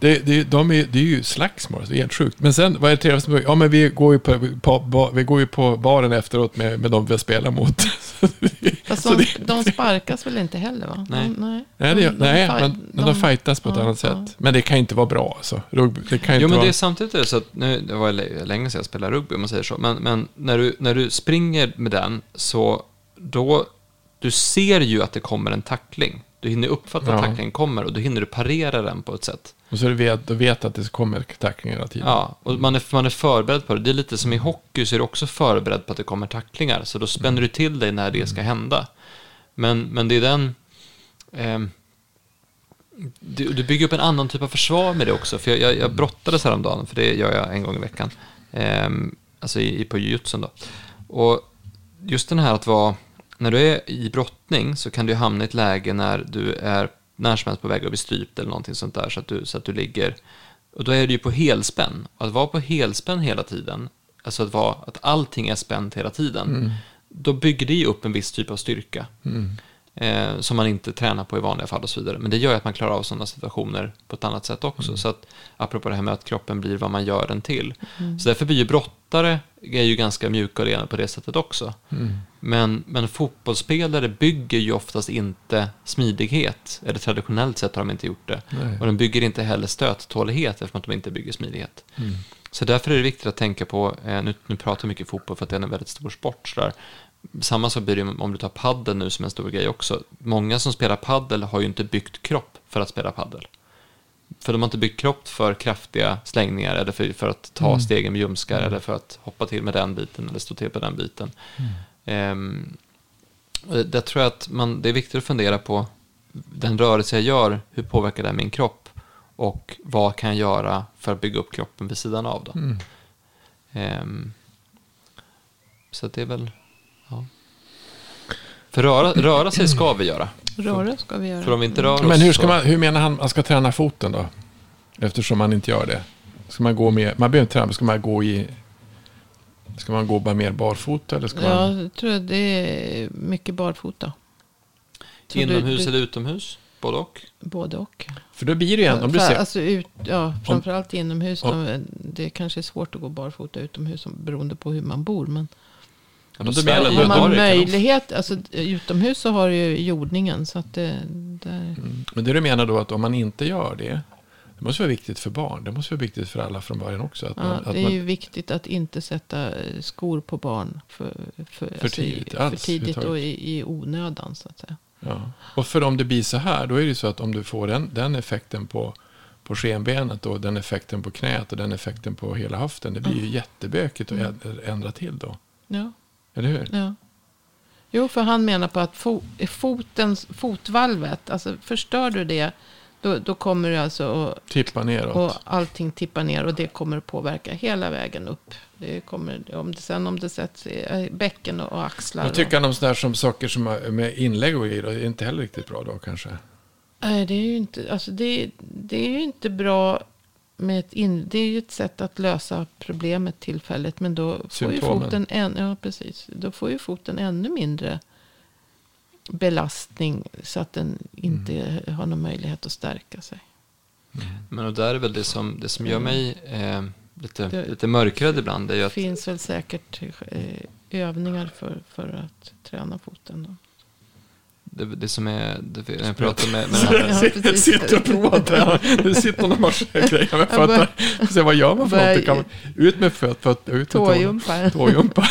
det, det, de är, det är ju slagsmål, det är helt sjukt. Men sen, vad är det trevligaste? Ja, men vi går ju på, på, vi går ju på baren efteråt med, med de vi spelar mot. Fast de, det, de sparkas väl inte heller va? Nej, de, nej. nej, det, de, nej de, men, de, de fightas på ett ja, annat ja. sätt. Men det kan inte vara bra alltså. Rugby, det kan inte jo, men vara... det är samtidigt det så att, nu, det var länge sedan jag spelade rugby om man säger så. Men, men när, du, när du springer med den så då, du ser ju att det kommer en tackling. Du hinner uppfatta att tacklingen kommer och då hinner du parera den på ett sätt. Och så du vet, du vet att det kommer tacklingar hela tiden. Ja, och man är, man är förberedd på det. Det är lite som i hockey så är du också förberedd på att det kommer tacklingar. Så då spänner mm. du till dig när det ska hända. Men, men det är den... Eh, du, du, bygger upp en annan typ av försvar med det också. För jag, jag, jag brottades häromdagen, för det gör jag en gång i veckan. Eh, alltså i, på jujutsun då. Och just den här att vara när du är i brottning så kan du hamna i ett läge när du är när som helst på väg att bli strypt eller någonting sånt där så att du, så att du ligger och då är du ju på helspänn. Att vara på helspänn hela tiden, alltså att, vara, att allting är spänt hela tiden, mm. då bygger det ju upp en viss typ av styrka. Mm. Eh, som man inte tränar på i vanliga fall och så vidare. Men det gör ju att man klarar av sådana situationer på ett annat sätt också. Mm. Så att, apropå det här med att kroppen blir vad man gör den till. Mm. Så därför blir ju brottare är ju ganska mjuka och rena på det sättet också. Mm. Men, men fotbollsspelare bygger ju oftast inte smidighet. Eller traditionellt sett har de inte gjort det. Nej. Och de bygger inte heller stöttålighet eftersom att de inte bygger smidighet. Mm. Så därför är det viktigt att tänka på, eh, nu, nu pratar vi mycket fotboll för att det är en väldigt stor sport. Så Samma sak blir det om du tar paddel nu som en stor grej också. Många som spelar paddel har ju inte byggt kropp för att spela paddel. För de har inte byggt kropp för kraftiga slängningar eller för, för att ta mm. stegen med ljumskar mm. eller för att hoppa till med den biten eller stå till på den biten. Mm. Um, där tror jag att man, det är viktigt att fundera på den rörelse jag gör, hur påverkar det min kropp? Och vad kan jag göra för att bygga upp kroppen vid sidan av då? Um, så det är väl. För röra, röra sig ska vi göra. Röra ska vi göra. För om vi inte rör oss Men hur, ska man, hur menar han man ska träna foten då? Eftersom man inte gör det. Ska man gå med, man behöver inte träna, ska man gå i Ska man gå bara mer barfota? Eller ska ja, man... jag tror det är mycket barfota. Inomhus du, eller utomhus? Både och? Både och. För då blir det ju en, om du ser... Alltså ut, ja, framförallt inomhus. Om, det kanske är svårt att gå barfota utomhus beroende på hur man bor. Men ja, men menar, har man möjlighet, alltså utomhus så har du ju jordningen. Så att det, där... Mm. Men det du menar då att om man inte gör det. Det måste vara viktigt för barn. Det måste vara viktigt för alla från början också. Att ja, man, att det är man... ju viktigt att inte sätta skor på barn för, för, för tidigt, alltså, för tidigt och i, i onödan. Så att säga. Ja. Och för om det blir så här, då är det så att om du får den, den effekten på, på skenbenet och den effekten på knät och den effekten på hela höften. Det blir ju jättebökigt att mm. ändra till då. Ja. Eller hur? Ja. Jo, för han menar på att fo, fotens, fotvalvet, alltså förstör du det då, då kommer det alltså att... Tippa neråt. Och allting tippar ner och det kommer att påverka hela vägen upp. Det kommer, om det, sen om det sätts i bäcken och axlar. Vad tycker han om sådär som saker som med inlägg och grejer? Det är inte heller riktigt bra då kanske? Nej, det är ju inte, alltså det, det är ju inte bra med ett in, det är ju ett sätt att lösa problemet tillfälligt. Men då får ju foten, en, ja, precis, då får ju foten ännu mindre belastning så att den inte mm. har någon möjlighet att stärka sig. Mm. Men och där är väl det som, det som gör mig eh, lite, det, lite mörkrädd ibland. Det att, finns väl säkert eh, övningar för, för att träna foten. Då. Det, det som är, det, när jag pratar med, med den här... Ja, sitter och provar. Det sitter någon massa grejer med fötterna. Se vad gör man för något? Ut med fötterna. Tåjumpa.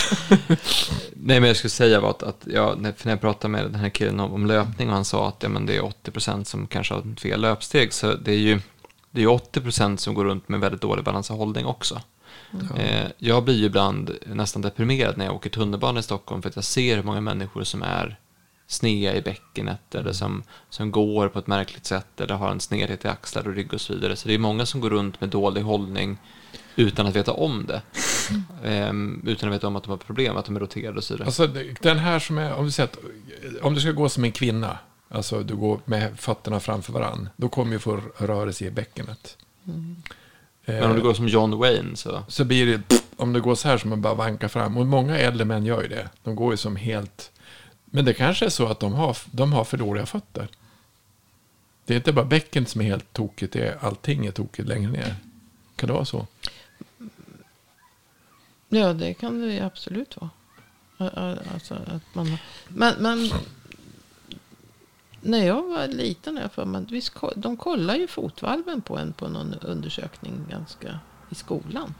Nej, men jag skulle säga var att, att jag, när jag pratade med den här killen om, om löpning och han sa att ja, men det är 80% som kanske har fel löpsteg. Så det är ju det är 80% som går runt med väldigt dålig balans och hållning också. Mm. Eh, jag blir ju ibland nästan deprimerad när jag åker tunnelbana i Stockholm för att jag ser hur många människor som är snea i bäckenet eller som, som går på ett märkligt sätt eller har en snedhet i axlar och rygg och så vidare. Så det är många som går runt med dålig hållning utan att veta om det. Um, utan att veta om att de har problem, att de är roterade och så vidare. Alltså den här som är, om du säger att, om du ska gå som en kvinna, alltså du går med fötterna framför varann, då kommer ju få rörelse i bäckenet. Mm. Men om du går som John Wayne så? Så blir det, om du går så här som man bara vankar fram, och många äldre män gör ju det, de går ju som helt, men det kanske är så att de har, de har för dåliga fötter. Det är inte bara bäckenet som är helt tokigt, det är, allting är tokigt längre ner. Kan det vara så? Ja, det kan det absolut vara. Alltså, att man, men, men när jag var liten, jag för mig, visst, de kollar ju fotvalven på en på någon undersökning ganska i skolan.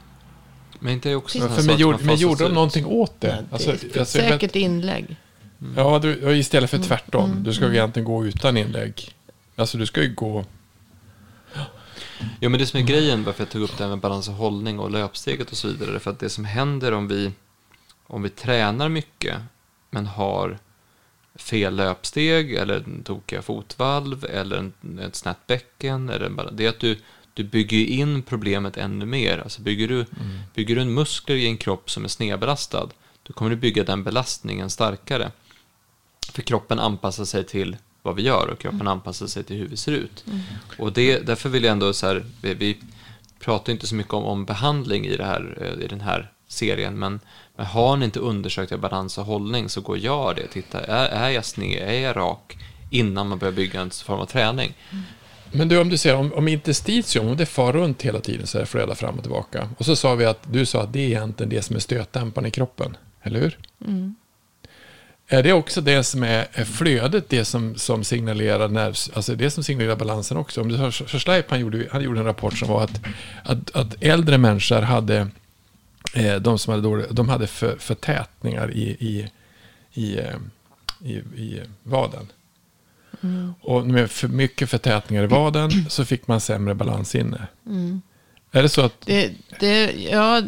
Men inte också ja, för men, gjorde, men gjorde de någonting åt det? Ja, det alltså, alltså, säkert inlägg. Mm. Ja, du, istället för mm. tvärtom. Mm. Du ska mm. egentligen gå utan inlägg. Alltså du ska ju gå Ja, men det som är grejen, varför jag tog upp det här med balans och hållning och löpsteget och så vidare, är för att det som händer om vi, om vi tränar mycket, men har fel löpsteg eller tokiga fotvalv eller en, ett snett bäcken, eller det är att du, du bygger in problemet ännu mer. Alltså bygger, du, mm. bygger du en muskler i en kropp som är snedbelastad, då kommer du bygga den belastningen starkare. För kroppen anpassar sig till vad vi gör och kroppen mm. anpassar sig till hur vi ser ut. Mm. Och det, därför vill jag ändå så här, vi, vi pratar inte så mycket om, om behandling i, det här, eh, i den här serien, men, men har ni inte undersökt er balans och hållning så gå och gör det. Titta, är, är jag sned, är jag rak innan man börjar bygga en form av träning. Mm. Men du, om du ser, om, om interstitium, om det far runt hela tiden så här flödar fram och tillbaka. Och så sa vi att du sa att det är egentligen det som är stötdämparen i kroppen, eller hur? Mm. Är det också det som är flödet, det som, som signalerar nervs, alltså det som signalerar balansen också? Om du har Schleip, han gjorde, han gjorde en rapport som var att, att, att äldre människor hade, eh, de som hade dåliga, de hade för, förtätningar i, i, i, eh, i, i vaden. Mm. Och med för mycket förtätningar i vaden så fick man sämre balans inne. Mm. Är det så att... Det, det, ja,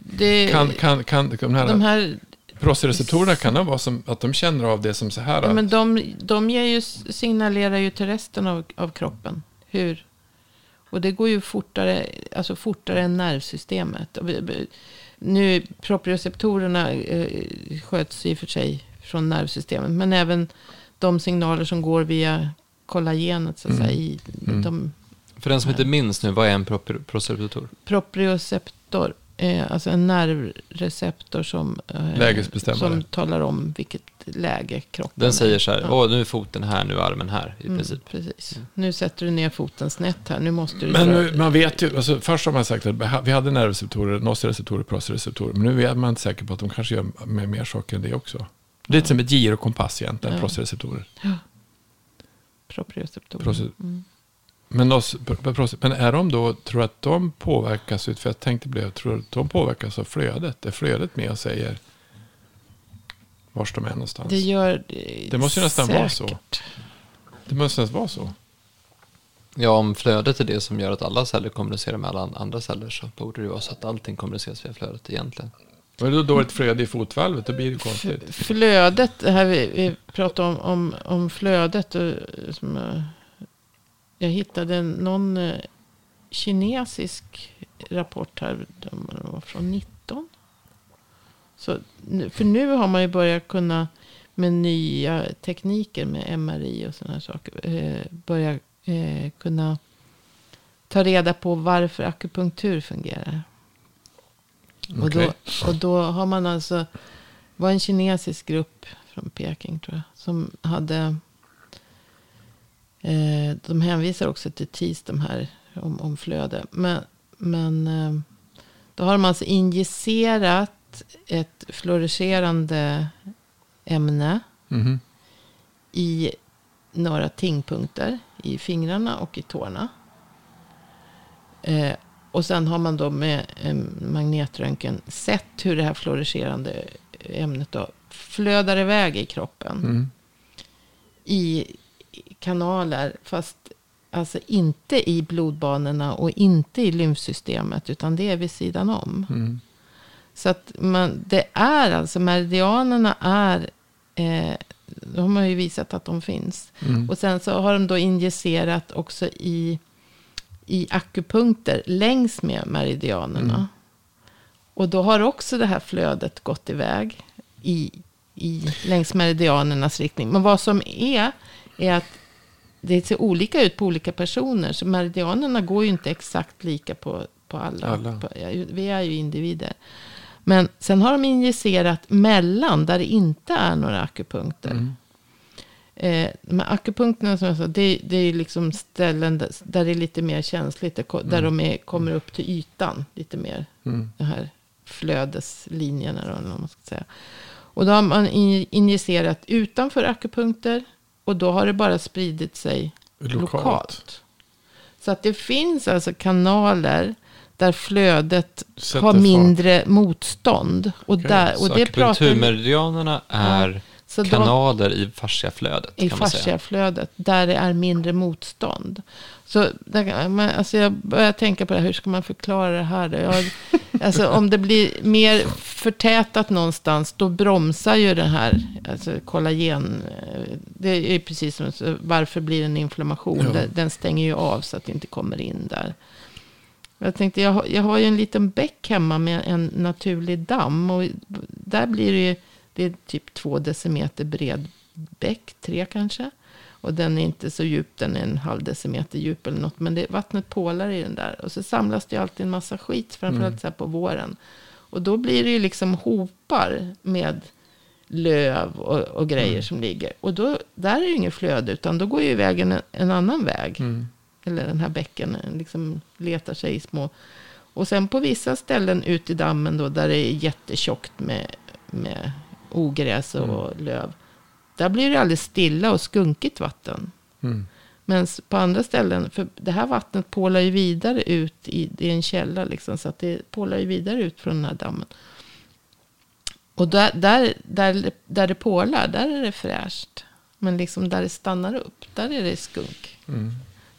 det, kan, kan, kan de här, de här Prostereceptorerna kan det vara som att de känner av det som så här. Ja, men de, de ger ju, signalerar ju till resten av, av kroppen. Hur? Och det går ju fortare, alltså fortare än nervsystemet. Nu, proprioceptorerna eh, sköts i och för sig från nervsystemet. Men även de signaler som går via kollagenet så att mm. säga. I, mm. de, För den som inte minns nu, vad är en proprioceptor? Proprioceptor eh, alltså en nervreceptor som, eh, som talar om vilket läge kroppen Den säger så här, ja. Åh, nu är foten här, nu är armen här i mm, princip. Precis. Mm. Nu sätter du ner foten snett här, nu måste du... Men nu, man vet ju, alltså, först har man sagt att vi hade nervreceptorer, nociceptorer, procereceptorer. Men nu är man inte säker på att de kanske gör med mer saker än det också. Det är lite som ett girokompass egentligen, ja. procereceptorer. Ja. Proprioceptorer. Proce mm. Men, men är de då, tror du att de påverkas, för jag tänkte bli, jag tror att de påverkas av flödet? Är flödet med och säger var de är någonstans? Det gör det Det måste ju nästan säkert. vara så. Det måste nästan vara så. Ja, om flödet är det som gör att alla celler kommunicerar med alla andra celler så borde det vara så att allting kommuniceras via flödet egentligen. Och är det då dåligt flöde i fotvalvet, då blir det konstigt. Flödet, det här vi, vi pratar om, om, om flödet. Och, som, jag hittade någon eh, kinesisk rapport här. Den var från 19. Så, för nu har man ju börjat kunna med nya tekniker med MRI och sådana saker. Eh, börja eh, kunna ta reda på varför akupunktur fungerar. Okay. Och, då, och då har man alltså, var en kinesisk grupp från Peking tror jag. Som hade Eh, de hänvisar också till TIS, de här om, om flöde. Men, men eh, då har de alltså injicerat ett fluorescerande ämne mm. i några tingpunkter i fingrarna och i tårna. Eh, och sen har man då med magnetröntgen sett hur det här fluorescerande ämnet då flödar iväg i kroppen. Mm. I kanaler. Fast alltså inte i blodbanorna och inte i lymfsystemet. Utan det är vid sidan om. Mm. Så att man, det är alltså meridianerna är. Eh, de har ju visat att de finns. Mm. Och sen så har de då injicerat också i, i akupunkter längs med meridianerna. Mm. Och då har också det här flödet gått iväg i, i, längs meridianernas riktning. Men vad som är, är att det ser olika ut på olika personer. Så meridianerna går ju inte exakt lika på, på alla. alla. På, vi är ju individer. Men sen har de injicerat mellan där det inte är några akupunkter. Mm. Eh, akupunkterna som jag sa, det, det är liksom ställen där, där, det är lite mer känsligt. Där, mm. där de är, kommer upp till ytan lite mer. Mm. De här flödeslinjerna eller vad man ska säga. Och då har man injicerat utanför akupunkter. Och då har det bara spridit sig lokalt. lokalt. Så att det finns alltså kanaler där flödet Sätter har mindre fart. motstånd. Och okay. där, och så det akupunkturmeridianerna är ja, kanaler då, i fasciaflödet? I fasciaflödet, där det är mindre motstånd. Så där, alltså jag börjar tänka på det här, hur ska man förklara det här? Jag, alltså om det blir mer förtätat någonstans, då bromsar ju det här, alltså kollagen. Det är precis som, varför blir det en inflammation? Ja. Den stänger ju av så att det inte kommer in där. Jag tänkte, jag har, jag har ju en liten bäck hemma med en naturlig damm. Och där blir det ju, det är typ två decimeter bred bäck, tre kanske. Och den är inte så djup, den är en halv decimeter djup eller något. Men det, vattnet pålar i den där. Och så samlas det alltid en massa skit, framförallt mm. så här på våren. Och då blir det ju liksom hopar med löv och, och grejer mm. som ligger. Och då, där är det ju inget flöde, utan då går ju vägen en, en annan väg. Mm. Eller den här bäcken liksom letar sig i små... Och sen på vissa ställen ut i dammen då, där det är jättetjockt med, med ogräs och mm. löv. Där blir det alldeles stilla och skunkigt vatten. Mm. Men på andra ställen, för det här vattnet pålar ju vidare ut i, i en källa. Liksom, så att det pålar ju vidare ut från den här dammen. Och där, där, där, där det pålar, där är det fräscht. Men liksom där det stannar upp, där är det skunk. Mm.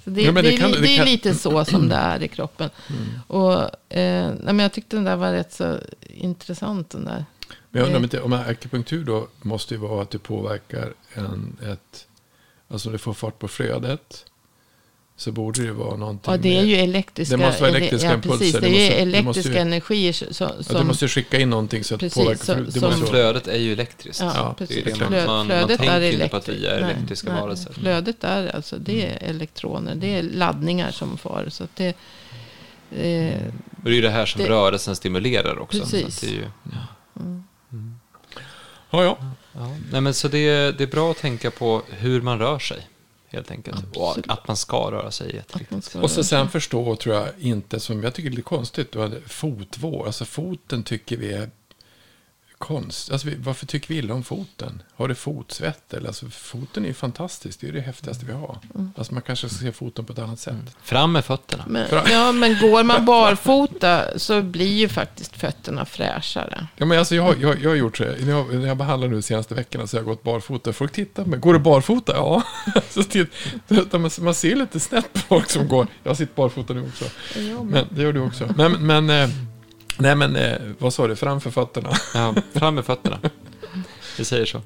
Så det, ja, det, det, kan, det, det är lite så som det är i kroppen. Mm. Och, eh, men jag tyckte den där var rätt så intressant. Den där. Men jag undrar om, inte, om akupunktur då måste ju vara att det påverkar en, ett, alltså det får fart på flödet. så borde det vara någonting. Ja, det är ju elektriska, det måste vara elektriska ja, impulser. Precis, det, är ju elektriska energier som... Ja, du måste skicka in någonting så att precis, påverka. Så, det måste, flödet är ju elektriskt. Ja, precis. Det är det man, man, man tänker inte på att vi är elektriska nej, varelser. Nej, flödet är alltså, det är elektroner, det är laddningar som far. Så att det, eh, det är ju det här som det, rörelsen stimulerar också. Precis. Så det är ju, ja. Mm. Mm. Ja, ja. ja. Nej, men så det, det är bra att tänka på hur man rör sig helt enkelt. Absolut. Och att man ska röra sig jätteviktigt. Och så sen förstå, tror jag, inte som jag tycker det är lite konstigt, fotvård. Alltså foten tycker vi är konst. Alltså, varför tycker vi illa om foten? Har det fotsvett? Eller? Alltså, foten är ju fantastisk. Det är det häftigaste vi har. Mm. Alltså, man kanske ska se foten på ett annat sätt. Mm. Fram med fötterna. Men, ja, men går man barfota så blir ju faktiskt fötterna fräschare. Ja, men alltså, jag, jag, jag har gjort så När jag, när jag behandlar nu de senaste veckorna så har jag gått barfota. Folk tittar på mig. Går du barfota? Ja. så titt, man, man ser lite snett på folk som går. Jag sitter barfota nu också. Ja, men. men det gör du också. Men, men eh, Nej men, eh, vad sa du? Framför fötterna? Ja, fram med fötterna. Vi säger så.